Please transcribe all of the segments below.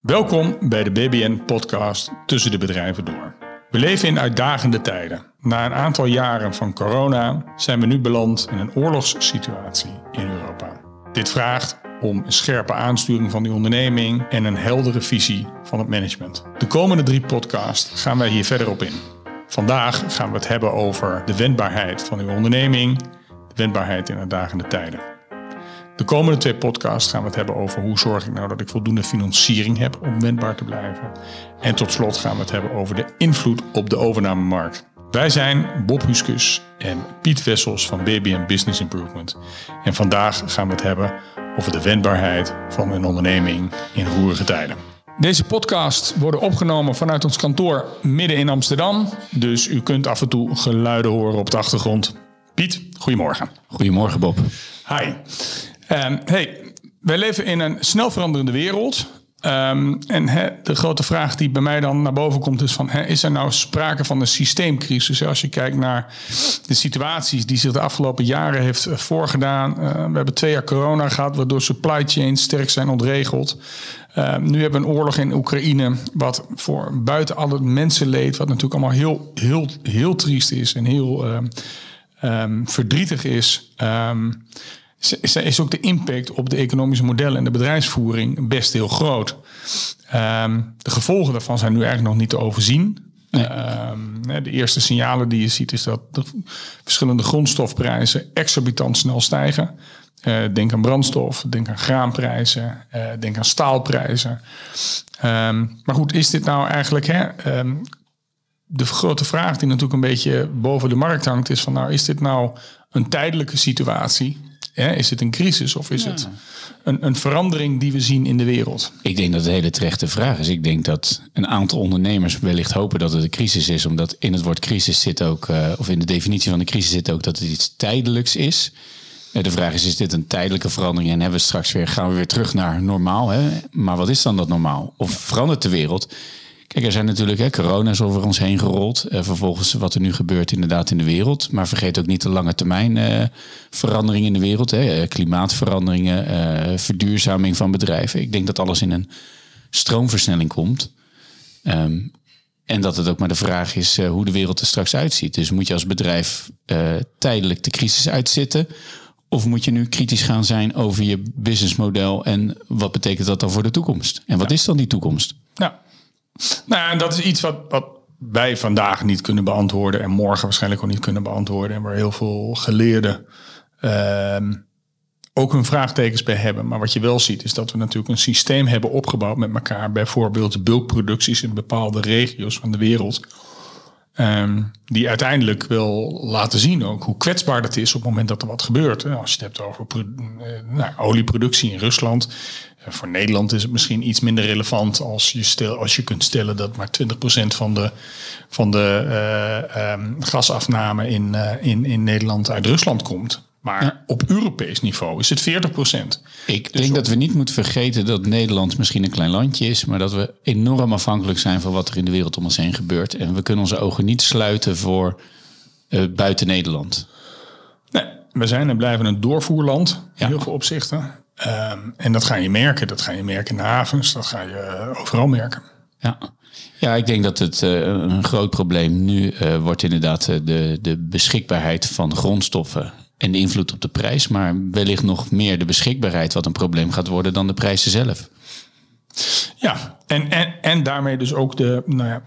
Welkom bij de BBN-podcast Tussen de Bedrijven Door. We leven in uitdagende tijden. Na een aantal jaren van corona zijn we nu beland in een oorlogssituatie in Europa. Dit vraagt om een scherpe aansturing van die onderneming en een heldere visie van het management. De komende drie podcasts gaan wij hier verder op in. Vandaag gaan we het hebben over de wendbaarheid van uw onderneming, de wendbaarheid in uitdagende tijden. De komende twee podcasts gaan we het hebben over hoe zorg ik nou dat ik voldoende financiering heb om wendbaar te blijven. En tot slot gaan we het hebben over de invloed op de overnamemarkt. Wij zijn Bob Huskus en Piet Wessels van BBM Business Improvement. En vandaag gaan we het hebben over de wendbaarheid van een onderneming in roerige tijden. Deze podcast worden opgenomen vanuit ons kantoor midden in Amsterdam. Dus u kunt af en toe geluiden horen op de achtergrond. Piet, goedemorgen. Goedemorgen Bob. Hi. Um, hey, wij leven in een snel veranderende wereld. Um, en de grote vraag die bij mij dan naar boven komt is van... is er nou sprake van een systeemcrisis? Als je kijkt naar de situaties die zich de afgelopen jaren heeft eh, voorgedaan. Uh, we hebben twee jaar corona gehad waardoor supply chains sterk zijn ontregeld. Uh, nu hebben we een oorlog in Oekraïne wat voor buiten al het mensenleed... wat natuurlijk allemaal heel, heel, heel triest is en heel verdrietig is is ook de impact op de economische modellen en de bedrijfsvoering best heel groot. Um, de gevolgen daarvan zijn nu eigenlijk nog niet te overzien. Nee. Um, de eerste signalen die je ziet is dat de verschillende grondstofprijzen exorbitant snel stijgen. Uh, denk aan brandstof, denk aan graanprijzen, uh, denk aan staalprijzen. Um, maar goed, is dit nou eigenlijk hè, de grote vraag die natuurlijk een beetje boven de markt hangt, is van nou, is dit nou een tijdelijke situatie? Is het een crisis of is het een, een, verandering die we zien in de wereld? Ik denk dat het een hele terechte vraag is. Ik denk dat een aantal ondernemers wellicht hopen dat het een crisis is, omdat in het woord crisis zit ook, uh, of in de definitie van de crisis zit ook dat het iets tijdelijks is. Uh, de vraag is, is dit een tijdelijke verandering en hebben we straks weer, gaan we weer terug naar normaal? Hè? Maar wat is dan dat normaal? Of verandert de wereld? Kijk, er zijn natuurlijk, hè, corona is over ons heen gerold. Uh, vervolgens wat er nu gebeurt inderdaad in de wereld. Maar vergeet ook niet de lange termijn uh, veranderingen in de wereld. Hè, uh, klimaatveranderingen, verduurzaming van bedrijven. Ik denk dat alles in een stroomversnelling komt. Um, en dat het ook maar de vraag is hoe de wereld er straks uitziet. Dus moet je als bedrijf tijdelijk de crisis uitzitten? Of moet je nu kritisch gaan zijn over je businessmodel en wat betekent dat dan voor de toekomst? En wat ja. is dan die toekomst? Ja. Nou, en dat is iets wat, wat wij vandaag niet kunnen beantwoorden en morgen waarschijnlijk ook niet kunnen beantwoorden. En waar heel veel geleerden uh, ook hun vraagtekens bij hebben. Maar wat je wel ziet is dat we natuurlijk een systeem hebben opgebouwd met elkaar. Bijvoorbeeld bulkproducties in bepaalde regio's van de wereld. Um, die uiteindelijk wil laten zien ook hoe kwetsbaar dat is op het moment dat er wat gebeurt. Als je het hebt over eh, nou, olieproductie in Rusland. Eh, voor Nederland is het misschien iets minder relevant als je, stel, als je kunt stellen dat maar 20% van de, van de uh, um, gasafname in, in, in Nederland uit Rusland komt. Maar ja. op Europees niveau is het 40% Ik dus denk dat we niet moeten vergeten dat Nederland misschien een klein landje is, maar dat we enorm afhankelijk zijn van wat er in de wereld om ons heen gebeurt. En we kunnen onze ogen niet sluiten voor uh, buiten Nederland. Nee, we zijn en blijven een doorvoerland in ja. heel veel opzichten. Um, en dat ga je merken. Dat ga je merken in de havens, dat ga je overal merken. Ja. Ja, ik denk dat het uh, een groot probleem nu uh, wordt inderdaad de, de beschikbaarheid van grondstoffen en de invloed op de prijs, maar wellicht nog meer de beschikbaarheid wat een probleem gaat worden dan de prijzen zelf. Ja, en, en, en daarmee dus ook de, nou ja,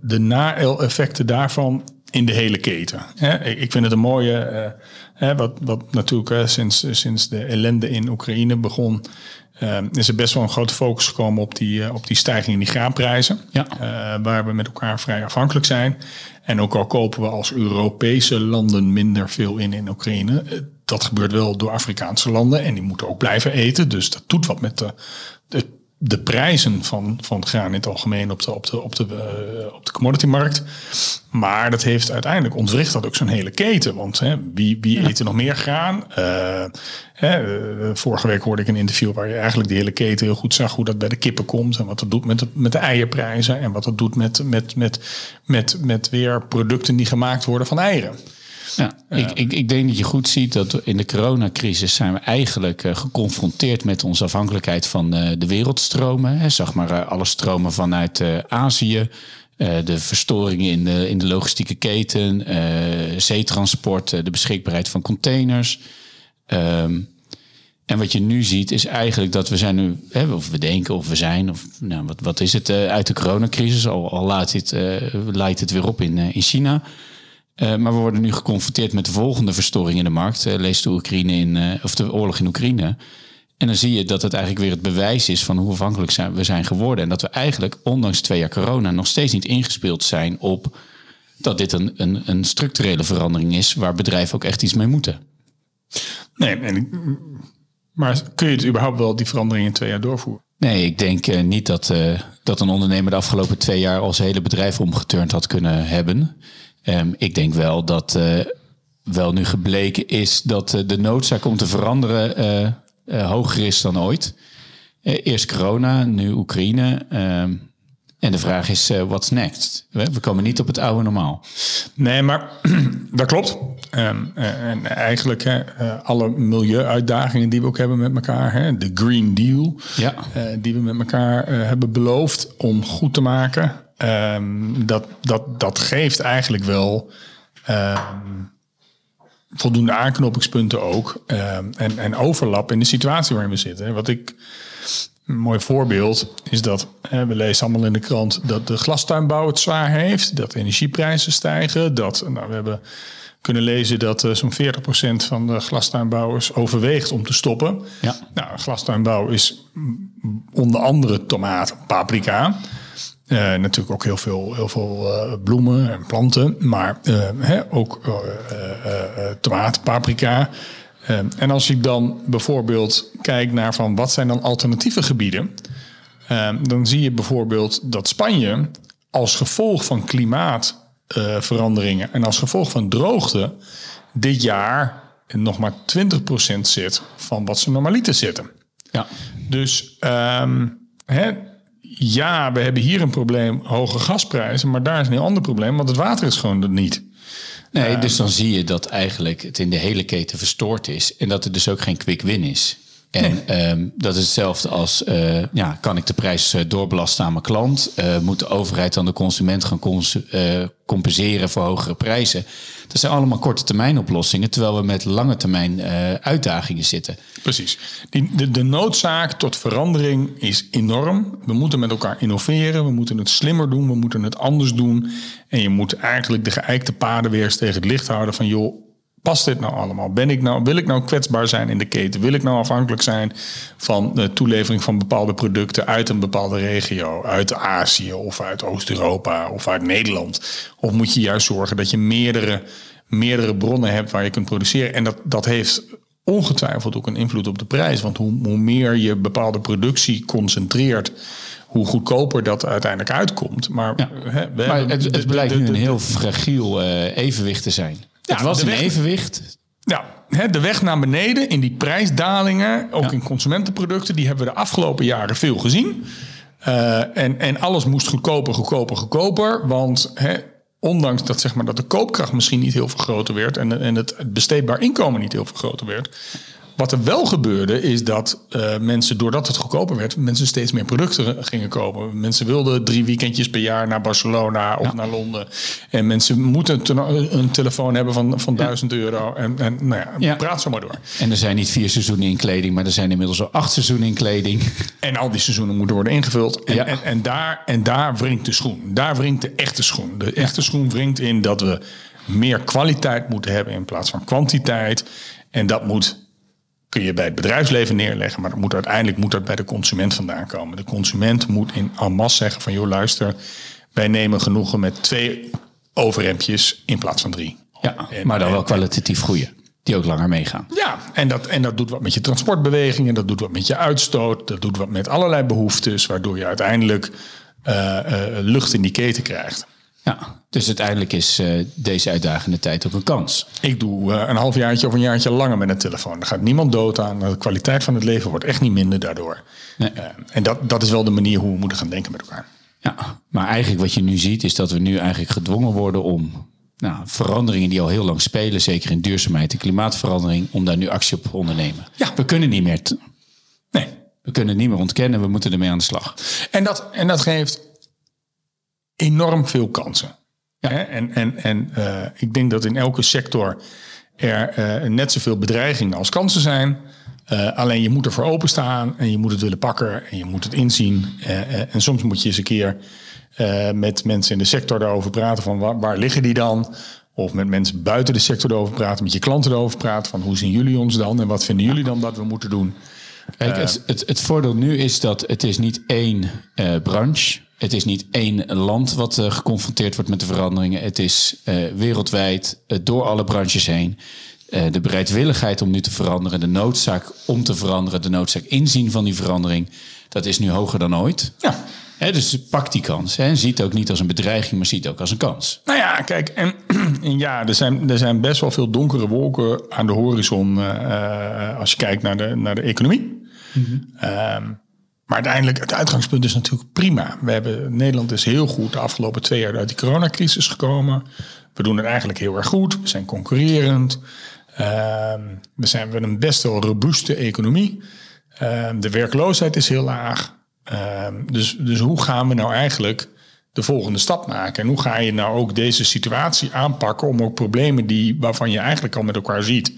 de na-effecten daarvan in de hele keten. Ik vind het een mooie, uh, wat, wat natuurlijk sinds, sinds de ellende in Oekraïne begon, is er best wel een grote focus gekomen op die, uh, op die stijging in die graanprijzen. Ja. Uh, waar we met elkaar vrij afhankelijk zijn. En ook al kopen we als Europese landen minder veel in in Oekraïne. Dat gebeurt wel door Afrikaanse landen en die moeten ook blijven eten. Dus dat doet wat met de, de de prijzen van, van graan in het algemeen op de, op de, op de, uh, op de commoditymarkt. Maar dat heeft uiteindelijk ontwricht dat ook zo'n hele keten. Want hè, wie, wie ja. eet er nog meer graan? Uh, hè, uh, vorige week hoorde ik een interview waar je eigenlijk de hele keten heel goed zag hoe dat bij de kippen komt. En wat dat doet met de, met de eierprijzen. En wat dat doet met, met, met, met, met weer producten die gemaakt worden van eieren. Ja, ik, ik, ik denk dat je goed ziet dat in de coronacrisis zijn we eigenlijk uh, geconfronteerd met onze afhankelijkheid van uh, de wereldstromen. Hè. Zeg maar uh, alle stromen vanuit Azië, de verstoringen in de, in de logistieke keten, zeetransport, de beschikbaarheid van containers. Um, en wat je nu ziet is eigenlijk dat we zijn nu, hè, of we denken of we zijn, of nou, wat, wat is het uit de coronacrisis, al, al laat het, leidt het weer op in, in China. Uh, maar we worden nu geconfronteerd met de volgende verstoring in de markt. Uh, lees de Oekraïne in, uh, of de oorlog in Oekraïne. En dan zie je dat het eigenlijk weer het bewijs is van hoe afhankelijk zijn, we zijn geworden. En dat we eigenlijk, ondanks twee jaar corona, nog steeds niet ingespeeld zijn op dat dit een, een, een structurele verandering is waar bedrijven ook echt iets mee moeten. Nee, en, maar kun je het überhaupt wel die verandering in twee jaar doorvoeren? Nee, ik denk niet dat, dat een ondernemer de afgelopen twee jaar al zijn hele bedrijf omgeturnd had kunnen hebben. Um, ik denk wel dat uh, wel nu gebleken is dat uh, de noodzaak om te veranderen uh, hoger is dan ooit. eerst corona, nu Oekraïne. Um, en de vraag is, what's next? We, komen niet op het oude normaal. Nee, maar dat klopt. Um, en eigenlijk alle milieuuitdagingen die we ook hebben met elkaar. Hè, de Green Deal, ja. die we met elkaar hebben beloofd om goed te maken. Um, dat, dat, dat geeft eigenlijk wel um, voldoende aanknopingspunten ook. Um, en, en overlap in de situatie waarin we zitten. Wat ik. Een mooi voorbeeld is dat hè, we lezen allemaal in de krant dat de glastuinbouw het zwaar heeft, dat energieprijzen stijgen, dat nou, we hebben kunnen lezen dat uh, zo'n 40% van de glastuinbouwers overweegt om te stoppen. Ja. Nou, glastuinbouw is onder andere tomaat, paprika. Uh, natuurlijk ook heel veel, heel veel uh, bloemen en planten, maar uh, hè, ook tomaat, paprika. en als ik dan bijvoorbeeld kijk naar van wat zijn dan alternatieve gebieden, dan zie je bijvoorbeeld dat Spanje als gevolg van klimaatveranderingen en als gevolg van droogte dit jaar nog maar 20% zit van wat ze normaliter zitten. Ja. Dus um, hè, ja, we hebben hier een probleem, hoge gasprijzen, maar daar is een heel ander probleem, want het water is gewoon er niet. Nee, dus dan zie je dat eigenlijk het in de hele keten verstoord is en dat er dus ook geen quick win is. En um, dat is hetzelfde als, uh, ja, kan ik de prijs uh, doorbelasten aan mijn klant? Uh, moet de overheid dan de consument gaan compenseren voor hogere prijzen? Dat zijn allemaal korte termijn oplossingen, terwijl we met lange termijn uitdagingen zitten. Precies. Die, de, de noodzaak tot verandering is enorm. We moeten met elkaar innoveren, we moeten het slimmer doen, we moeten het anders doen. En je moet eigenlijk de geëikte paden weer eens tegen het licht houden van joh, past dit nou allemaal? Ben ik nou, wil ik nou kwetsbaar zijn in de keten? Wil ik nou afhankelijk zijn van de toelevering van bepaalde producten uit een bepaalde regio, uit Azië of uit Oost-Europa of uit Nederland? Of moet je juist zorgen dat je meerdere, meerdere bronnen hebt waar je kunt produceren? En dat, dat heeft ongetwijfeld ook een invloed op de prijs. Want hoe, hoe meer je bepaalde productie concentreert, hoe goedkoper dat uiteindelijk uitkomt. Maar, hè, maar het, het blijkt nu een heel fragiel uh, evenwicht te zijn. Ja, het was een evenwicht. Ja, de weg naar beneden in die prijsdalingen, ook in consumentenproducten, die hebben we de afgelopen jaren veel gezien. Uh, en, en alles moest goedkoper, goedkoper, goedkoper. Want ondanks dat, zeg maar, dat de koopkracht misschien niet heel veel groter werd en, en het besteedbaar inkomen niet heel veel groter werd, wat er wel gebeurde is dat uh, mensen, doordat het goedkoper werd, mensen steeds meer producten gingen kopen. Mensen wilden drie weekendjes per jaar naar Barcelona of naar Londen. En mensen moeten een telefoon hebben van, van 1000 euro. En, en nou ja, praat zo maar door. En er zijn niet vier seizoenen in kleding, maar er zijn inmiddels al acht seizoenen in kleding. En al die seizoenen moeten worden ingevuld. En, en, en, daar, en daar wringt de schoen. Daar wringt de echte schoen. De echte schoen wringt in dat we meer kwaliteit moeten hebben in plaats van kwantiteit. En dat moet kun je bij het bedrijfsleven neerleggen, maar dat moet uiteindelijk moet dat bij de consument vandaan komen. De consument moet in en masse zeggen van joh luister, wij nemen genoegen met twee overrempjes in plaats van drie. Ja, maar dan wel kwalitatief goede. Die ook langer meegaan. Ja, en dat, en dat doet wat met je transportbewegingen, dat doet wat met je uitstoot, dat doet wat met allerlei behoeftes, waardoor je uiteindelijk uh, uh, lucht in die keten krijgt. Ja, dus uiteindelijk is uh, deze uitdagende tijd ook een kans. Ik doe uh, een halfjaartje of een jaartje langer met een telefoon. Er gaat niemand dood aan. De kwaliteit van het leven wordt echt niet minder daardoor. Nee. Uh, en dat, dat is wel de manier hoe we moeten gaan denken met elkaar. Ja, maar eigenlijk wat je nu ziet is dat we nu eigenlijk gedwongen worden om nou, veranderingen die al heel lang spelen, zeker in duurzaamheid en klimaatverandering, om daar nu actie op te ondernemen. Ja. We kunnen niet meer. Nee. we kunnen het niet meer ontkennen, we moeten ermee aan de slag. En dat, en dat geeft enorm veel kansen. Hè? En, en, en eh, ik denk dat in elke sector er eh, net zoveel bedreigingen als kansen zijn. Eh, alleen je moet ervoor openstaan en je moet het willen pakken en je moet het inzien. En soms moet je eens een keer met mensen in de sector daarover praten van waar, waar liggen die dan? Of met mensen buiten de sector erover praten, met je klanten erover praten van hoe zien jullie ons dan en wat vinden jullie dan dat we moeten doen? Kijk, het, het, het voordeel nu is dat het is niet één branche. Het is niet één land wat eh, geconfronteerd wordt met de veranderingen. Het is eh, wereldwijd eh, door alle branches heen. De bereidwilligheid om nu te veranderen, de noodzaak om te veranderen, de noodzaak inzien van die verandering, dat is nu hoger dan ooit. Ja, dus pak die kans. Hè. Zie het ook niet als een bedreiging, maar zie het ook als een kans. Nou ja, kijk, en, en ja, er zijn, er zijn best wel veel donkere wolken aan de horizon als je kijkt naar de, naar de economie. Ehm, maar uiteindelijk, het uitgangspunt is natuurlijk prima. We hebben, Nederland is heel goed de afgelopen twee jaar uit die coronacrisis gekomen. We doen het eigenlijk heel erg goed. We zijn concurrerend. Ehm, we zijn we een best wel robuuste economie. Ehm, de werkloosheid is heel laag. Ehm, dus, dus hoe gaan we nou eigenlijk de volgende stap maken? En hoe ga je nou ook deze situatie aanpakken om ook problemen die, waarvan je eigenlijk al met elkaar ziet,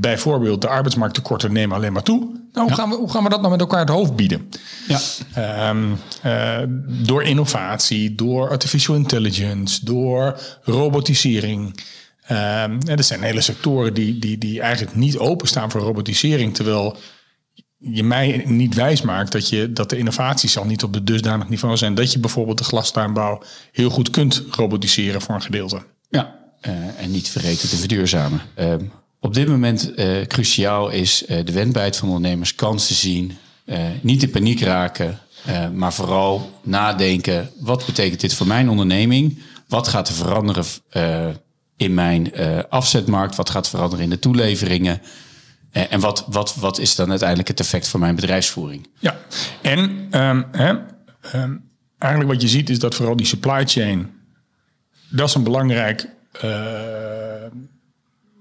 bijvoorbeeld de arbeidsmarkttekorten nemen alleen maar toe. Nou, hoe, gaan we, hoe gaan we dat nou met elkaar het hoofd bieden? Ja. Ehm, eh, door innovatie, door artificial intelligence, door robotisering. Ehm, en er zijn hele sectoren die, die, die eigenlijk niet openstaan voor robotisering. Terwijl je mij niet wijs maakt dat, je, dat de innovaties al niet op de dusdanig niveau zijn. Dat je bijvoorbeeld de glastuinbouw heel goed kunt robotiseren voor een gedeelte. Ja, eh, en niet vergeten te verduurzamen. Ehm, op dit moment eh, cruciaal is eh, de wendbaarheid van ondernemers, kansen zien, eh, niet in paniek raken, maar vooral nadenken: wat betekent dit voor mijn onderneming? Wat gaat er veranderen in mijn afzetmarkt? Wat gaat veranderen in de toeleveringen? En wat, wat, wat is dan uiteindelijk het effect voor mijn bedrijfsvoering? Ja, en ehm, ehm, eigenlijk wat je ziet is dat vooral die supply chain, dat is een belangrijk,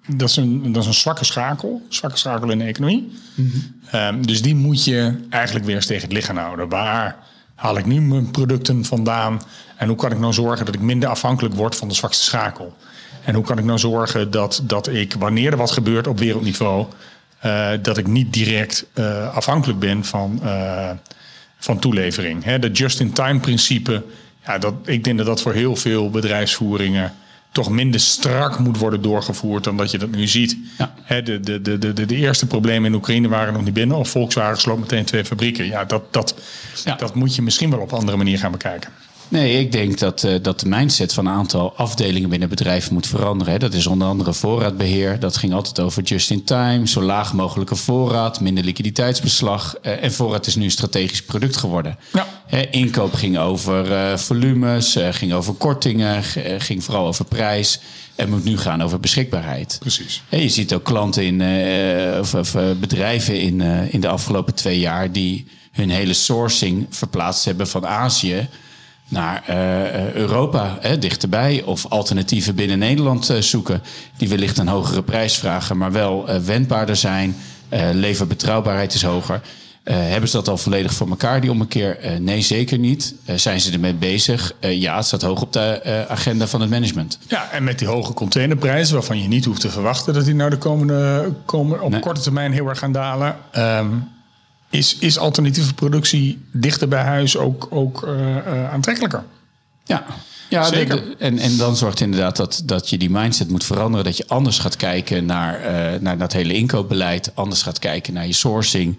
dat, is een, dat is een zwakke schakel, zwakke schakel in de economie. Ehm, dus die moet je eigenlijk weer eens tegen het lichaam houden. Waar haal ik nu mijn producten vandaan en hoe kan ik nou zorgen dat ik minder afhankelijk word van de zwakste schakel? En hoe kan ik nou zorgen dat, dat ik, wanneer er wat gebeurt op wereldniveau, eh, dat ik niet direct eh, afhankelijk ben van, eh, van toelevering. Hè, just-in-time principe, ja, dat, ik denk dat dat voor heel veel bedrijfsvoeringen toch minder strak moet worden doorgevoerd dan dat je dat nu ziet. Ja. De, de, de, de, de eerste problemen in Oekraïne waren nog niet binnen. Of Volkswagen sloot meteen twee fabrieken. Ja, dat, dat, Ja. dat moet je misschien wel op een andere manier gaan bekijken. Nee, ik denk dat, eh, dat de mindset van een aantal afdelingen binnen bedrijven moet veranderen. Hè. Dat is onder andere voorraadbeheer. Dat ging altijd over just-in-time, zo laag mogelijke voorraad, minder liquiditeitsbeslag. Eh, en voorraad is nu een strategisch product geworden. Ja. Hè, inkoop ging over eh, volumes, ging over kortingen, ging vooral over prijs. En moet nu gaan over beschikbaarheid. Precies. Hè, je ziet ook klanten in, of, of bedrijven in, in de afgelopen twee jaar die hun hele sourcing verplaatst hebben van Azië naar eh, eh, Europa, hè, dichterbij. Of alternatieven binnen Nederland eh, zoeken. Die wellicht een hogere prijs vragen, maar wel wendbaarder zijn. Leverbetrouwbaarheid is hoger. Hebben ze dat al volledig voor elkaar, die ommekeer? Nee, zeker niet. Zijn ze ermee bezig? Ja, het staat hoog op de agenda van het management. Ja, en met die hoge containerprijzen, waarvan je niet hoeft te verwachten dat die nou de komende, komen op Nee. korte termijn heel erg gaan dalen. ehm, is, is alternatieve productie dichter bij huis ook, ook eh, eh, aantrekkelijker? Ja, ja Zeker. de- en, en dan zorgt inderdaad dat, dat je die mindset moet veranderen. Dat je anders gaat kijken naar, eh, naar dat hele inkoopbeleid. Anders gaat kijken naar je sourcing.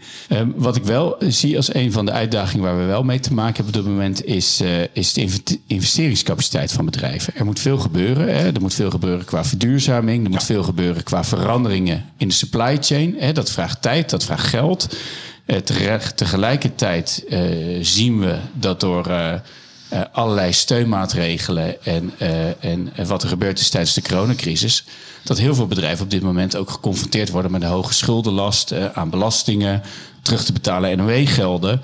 Wat ik wel zie als een van de uitdagingen waar we wel mee te maken hebben op dit moment... is, is de inve- investeringscapaciteit van bedrijven. Er moet veel gebeuren. Hè? Er moet veel gebeuren qua verduurzaming. Er moet veel gebeuren qua veranderingen in de supply chain. Hè? Dat vraagt tijd, dat vraagt geld. Eh, tegelijk- tegelijkertijd eh, zien we dat door... eh, allerlei steunmaatregelen en, en wat er gebeurd is tijdens de coronacrisis, dat heel veel bedrijven op dit moment ook geconfronteerd worden met een hoge schuldenlast aan belastingen, terug te betalen NOW-gelden,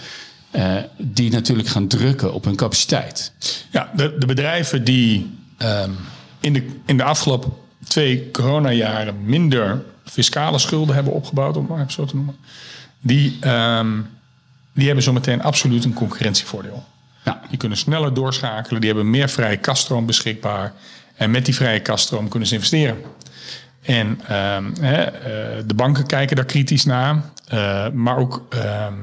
die natuurlijk gaan drukken op hun capaciteit. Ja, de, de bedrijven die, ehm, in, de, in de afgelopen twee coronajaren minder fiscale schulden hebben opgebouwd, om maar even zo te noemen. Die, ehm, die hebben zometeen absoluut een concurrentievoordeel. Ja. Die kunnen sneller doorschakelen, die hebben meer vrije kaststroom beschikbaar. En met die vrije kaststroom kunnen ze investeren. En ehm, hè, eh, de banken kijken daar kritisch naar, eh, maar ook ehm,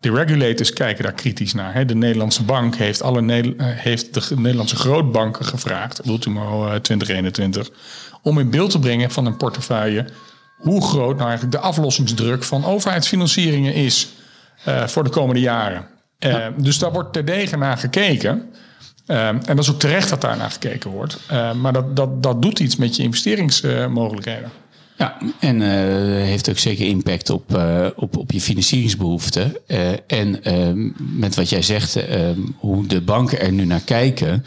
de regulators kijken daar kritisch naar. Hè. De Nederlandse bank heeft, alle eh, heeft de Nederlandse grootbanken gevraagd, Ultimo eh, 2021, om in beeld te brengen van een portefeuille hoe groot nou eigenlijk de aflossingsdruk van overheidsfinancieringen is eh, voor de komende jaren. Eh, Dus daar wordt terdege naar gekeken. Eh, en dat is ook terecht dat daar naar gekeken wordt. Maar dat, dat, dat doet iets met je investeringsmogelijkheden. Ja, en heeft ook zeker impact op, op, op je financieringsbehoeften. Eh, en met wat jij zegt, hoe de banken er nu naar kijken.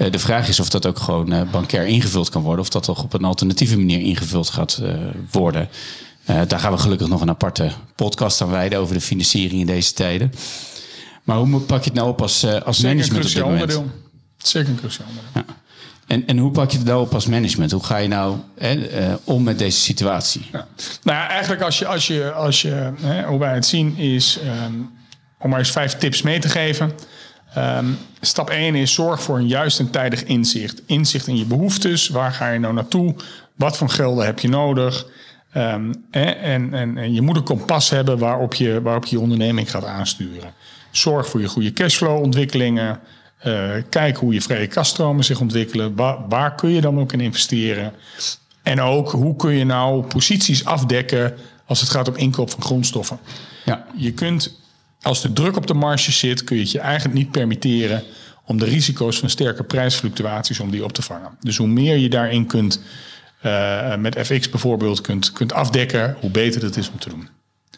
Eh, de vraag is of dat ook gewoon eh, bankair ingevuld kan worden. Of dat toch op een alternatieve manier ingevuld gaat eh, worden. Daar gaan we gelukkig nog een aparte podcast aan wijden over de financiering in deze tijden. Maar hoe pak je het nou op als, als Zeker management op dit moment? onderdeel. Zeker een cruciaal onderdeel. En, en hoe pak je het nou op als management? Hoe ga je nou hè, om met deze situatie? Ja. Nou ja, eigenlijk als je, als je, als je hè, hoe wij het zien is, ehm, om maar eens vijf tips mee te geven. Ehm, stap 1 is zorg voor een juist en tijdig inzicht. Inzicht in je behoeftes. Waar ga je nou naartoe? Wat voor gelden heb je nodig? Ehm, en, en, en je moet een kompas hebben waarop je, waarop je onderneming gaat aansturen. Zorg voor je goede cashflow ontwikkelingen. Eh, kijk hoe je vrije kaststromen zich ontwikkelen. Waar, waar kun je dan ook in investeren? En ook hoe kun je nou posities afdekken als het gaat om inkoop van grondstoffen. Ja. Je kunt, als de druk op de marge zit, kun je het je eigenlijk niet permitteren om de risico's van sterke prijsfluctuaties om die op te vangen. Dus hoe meer je daarin kunt, eh, met FX bijvoorbeeld, kunt, kunt afdekken, hoe beter het is om te doen.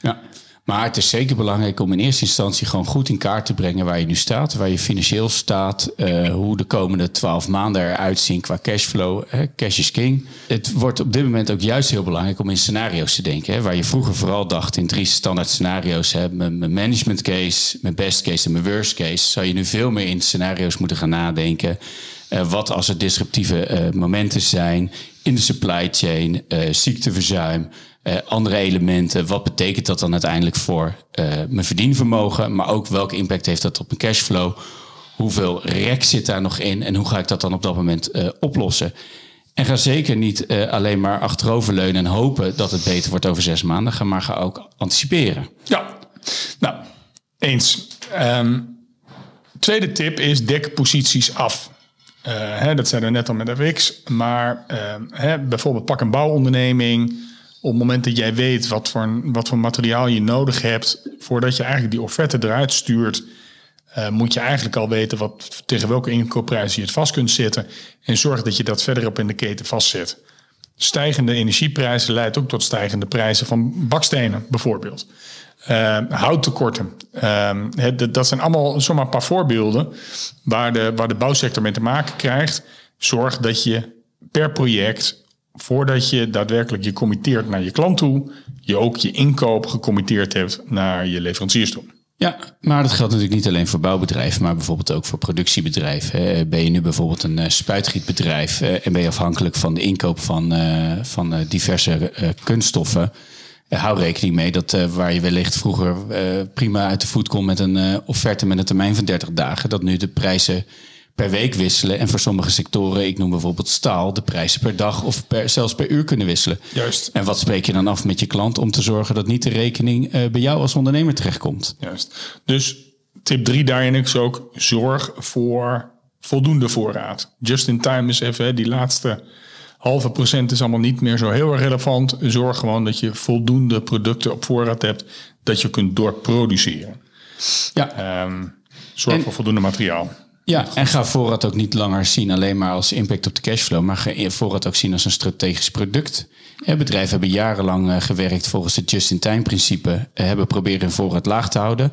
Ja. Maar het is zeker belangrijk om in eerste instantie gewoon goed in kaart te brengen waar je nu staat, waar je financieel staat, eh, hoe de komende twaalf maanden eruit zien qua cashflow. Hè, cash is king. Het wordt op dit moment ook juist heel belangrijk om in scenario's te denken. Hè, waar je vroeger vooral dacht in drie standaard scenario's. Hè, mijn management case, mijn best case en mijn worst case. Zou je nu veel meer in scenario's moeten gaan nadenken. Eh, wat als er disruptieve eh, momenten zijn in de supply chain, eh, ziekteverzuim, eh, andere elementen. Wat betekent dat dan uiteindelijk voor eh, mijn verdienvermogen, maar ook welke impact heeft dat op mijn cashflow? Hoeveel rek zit daar nog in en hoe ga ik dat dan op dat moment oplossen? En ga zeker niet alleen maar achteroverleunen en hopen dat het beter wordt over zes maanden, maar ga ook anticiperen. Ja, nou, eens. Ehm, tweede tip is dek posities af. Eh, dat zeiden we net al met FX. Maar ehm, hè, bijvoorbeeld pak een bouwonderneming. Op het moment dat jij weet wat voor, wat voor materiaal je nodig hebt... voordat je eigenlijk die offerte eruit stuurt... eh, moet je eigenlijk al weten wat, tegen welke inkoopprijs je het vast kunt zetten. En zorg dat je dat verderop in de keten vastzet. Stijgende energieprijzen leidt ook tot stijgende prijzen van bakstenen, bijvoorbeeld. Uh, houttekorten. Het- dat zijn allemaal zomaar een paar voorbeelden waar de, waar de bouwsector mee te maken krijgt. Zorg dat je per project, voordat je daadwerkelijk je committeert naar je klant toe, je ook je inkoop gecommitteerd hebt naar je leveranciers toe. Ja, maar dat geldt natuurlijk niet alleen voor bouwbedrijven, maar bijvoorbeeld ook voor productiebedrijven. Ben je nu bijvoorbeeld een eh, spuitgietbedrijf eh, en ben je afhankelijk van de inkoop van, eh, van diverse kunststoffen? Eh, hou rekening mee dat eh, waar je wellicht vroeger eh, prima uit de voet kon met een offerte met een termijn van 30 dagen, dat nu de prijzen per week wisselen. En voor sommige sectoren, ik noem bijvoorbeeld staal, de prijzen per dag of per, zelfs per uur kunnen wisselen. Juist. En wat spreek je dan af met je klant om te zorgen dat niet de rekening bij jou als ondernemer terechtkomt? Juist. Dus tip 3 daarin is ook zorg voor voldoende voorraad. Just in time is even, hè, die laatste halve procent is allemaal niet meer zo heel erg relevant. Zorg gewoon dat je voldoende producten op voorraad hebt dat je kunt doorproduceren. Ja, Ehm, zorg En- voor voldoende materiaal. Ja, en ga voorraad ook niet langer zien alleen maar als impact op de cashflow, maar ga voorraad ook zien als een strategisch product. Eh, Bedrijven hebben jarenlang eh, gewerkt volgens het just-in-time principe, eh, hebben proberen hun voorraad laag te houden.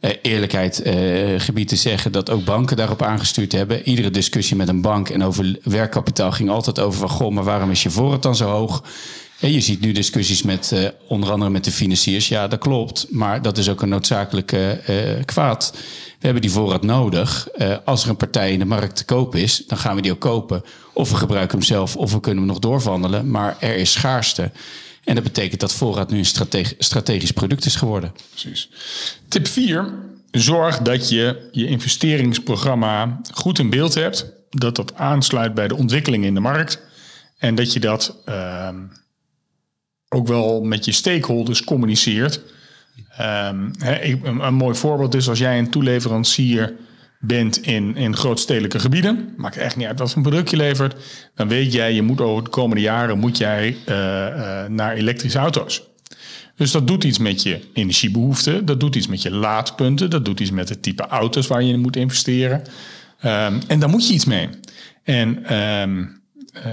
Eh, eerlijkheid eh, gebied te zeggen dat ook banken daarop aangestuurd hebben. Iedere discussie met een bank en over werkkapitaal ging altijd over van goh, maar waarom is je voorraad dan zo hoog? En je ziet nu discussies met uh, onder andere met de financiers. Ja, dat klopt. Maar dat is ook een noodzakelijke kwaad. We hebben die voorraad nodig. Als er een partij in de markt te koop is, dan gaan we die ook kopen. Of we gebruiken hem zelf, of we kunnen hem nog doorwandelen. Maar er is schaarste. En dat betekent dat voorraad nu een strateg strategisch product is geworden. Precies. Tip 4. Zorg dat je je investeringsprogramma goed in beeld hebt. Dat dat aansluit bij de ontwikkeling in de markt. En dat je dat uh, ook wel met je stakeholders communiceert. Um, een, een, mooi voorbeeld is als jij een toeleverancier bent in, in grootstedelijke gebieden, maakt echt niet uit wat voor product je levert, dan weet jij, je moet over de komende jaren moet jij uh, naar elektrische auto's. Dus dat doet iets met je energiebehoeften, dat doet iets met je laadpunten, dat doet iets met het type auto's waar je in moet investeren. Um, en daar moet je iets mee. En um, uh,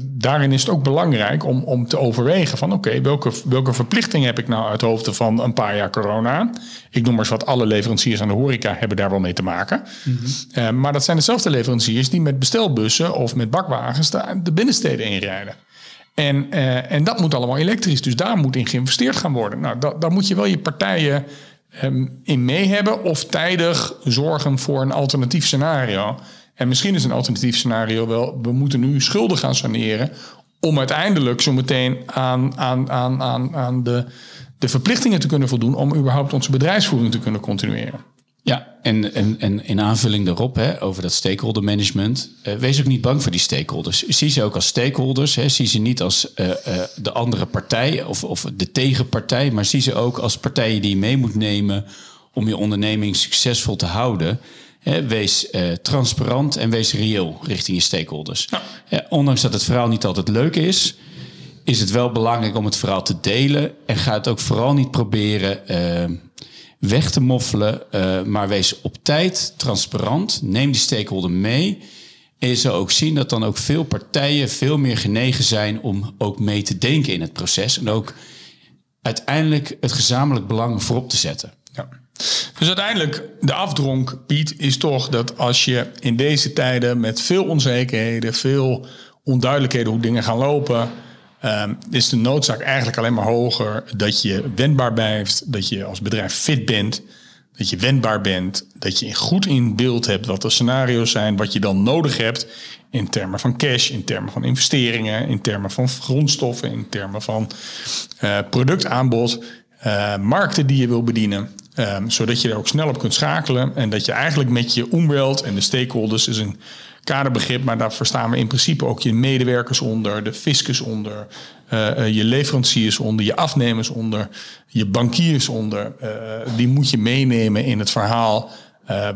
daarin is het ook belangrijk om, om te overwegen van oké, welke, welke verplichting heb ik nou uit hoofde van een paar jaar corona? Ik noem maar eens wat alle leveranciers aan de horeca hebben daar wel mee te maken. Mm -hmm. uh, maar dat zijn dezelfde leveranciers die met bestelbussen of met bakwagens de, de binnensteden inrijden. En, uh, en dat moet allemaal elektrisch, dus daar moet in geïnvesteerd gaan worden. Nou, da, daar moet je wel je partijen um, in mee hebben of tijdig zorgen voor een alternatief scenario. En misschien is een alternatief scenario wel, we moeten nu schulden gaan saneren om uiteindelijk zo meteen aan, aan, aan, aan, aan de, de verplichtingen te kunnen voldoen om überhaupt onze bedrijfsvoering te kunnen continueren. Ja, en, en, en in aanvulling daarop, hè, over dat stakeholder management, uh, wees ook niet bang voor die stakeholders. Zie ze ook als stakeholders, hè, zie ze niet als uh, uh, de andere partij of, of de tegenpartij, maar zie ze ook als partijen die je mee moet nemen om je onderneming succesvol te houden wees uh, transparant en wees reëel richting je stakeholders. Ja. ondanks dat het verhaal niet altijd leuk is, is het wel belangrijk om het verhaal te delen. En ga het ook vooral niet proberen uh, weg te moffelen, maar wees op tijd transparant. Neem die stakeholder mee. En je zal ook zien dat dan ook veel partijen veel meer genegen zijn om ook mee te denken in het proces. En ook uiteindelijk het gezamenlijk belang voorop te zetten. Dus uiteindelijk, de afdronk, Piet, is toch dat als je in deze tijden met veel onzekerheden, veel onduidelijkheden hoe dingen gaan lopen, um, is de noodzaak eigenlijk alleen maar hoger dat je wendbaar blijft, dat je als bedrijf fit bent, dat je wendbaar bent, dat je goed in beeld hebt wat de scenario's zijn, wat je dan nodig hebt in termen van cash, in termen van investeringen, in termen van grondstoffen, in termen van uh, productaanbod, uh, markten die je wil bedienen. Um, zodat je er ook snel op kunt schakelen. En dat je eigenlijk met je omweld en de stakeholders is een kaderbegrip, maar daar verstaan we in principe ook je medewerkers onder, de fiscus onder, uh, je leveranciers onder, je afnemers onder, je bankiers onder. Uh, die moet je meenemen in het verhaal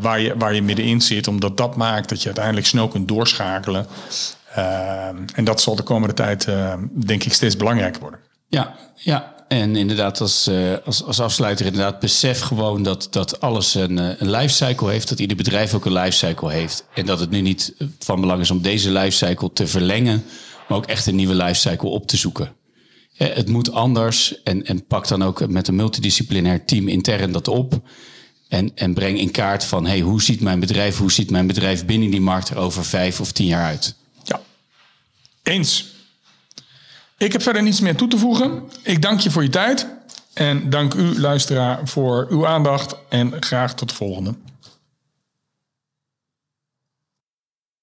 waar, je, waar je middenin zit, omdat dat maakt dat je uiteindelijk snel kunt doorschakelen. Ehm, en dat zal de komende tijd, denk ik, steeds belangrijker worden. Ja, ja, en inderdaad, als, uh, als, als afsluiter, inderdaad, besef gewoon dat, dat alles een, eh, een lifecycle heeft. Dat ieder bedrijf ook een lifecycle heeft. En dat het nu niet van belang is om deze lifecycle te verlengen, maar ook echt een nieuwe lifecycle op te zoeken. Het moet anders. En, en pak dan ook met een multidisciplinair team intern dat op. En, en breng in kaart van hey, hoe ziet mijn bedrijf, hoe ziet mijn bedrijf binnen die markt er over vijf of tien jaar uit? Ja, eens. Ik heb verder niets meer toe te voegen. Ik dank je voor je tijd. En dank u, luisteraar, voor uw aandacht. En graag tot de volgende.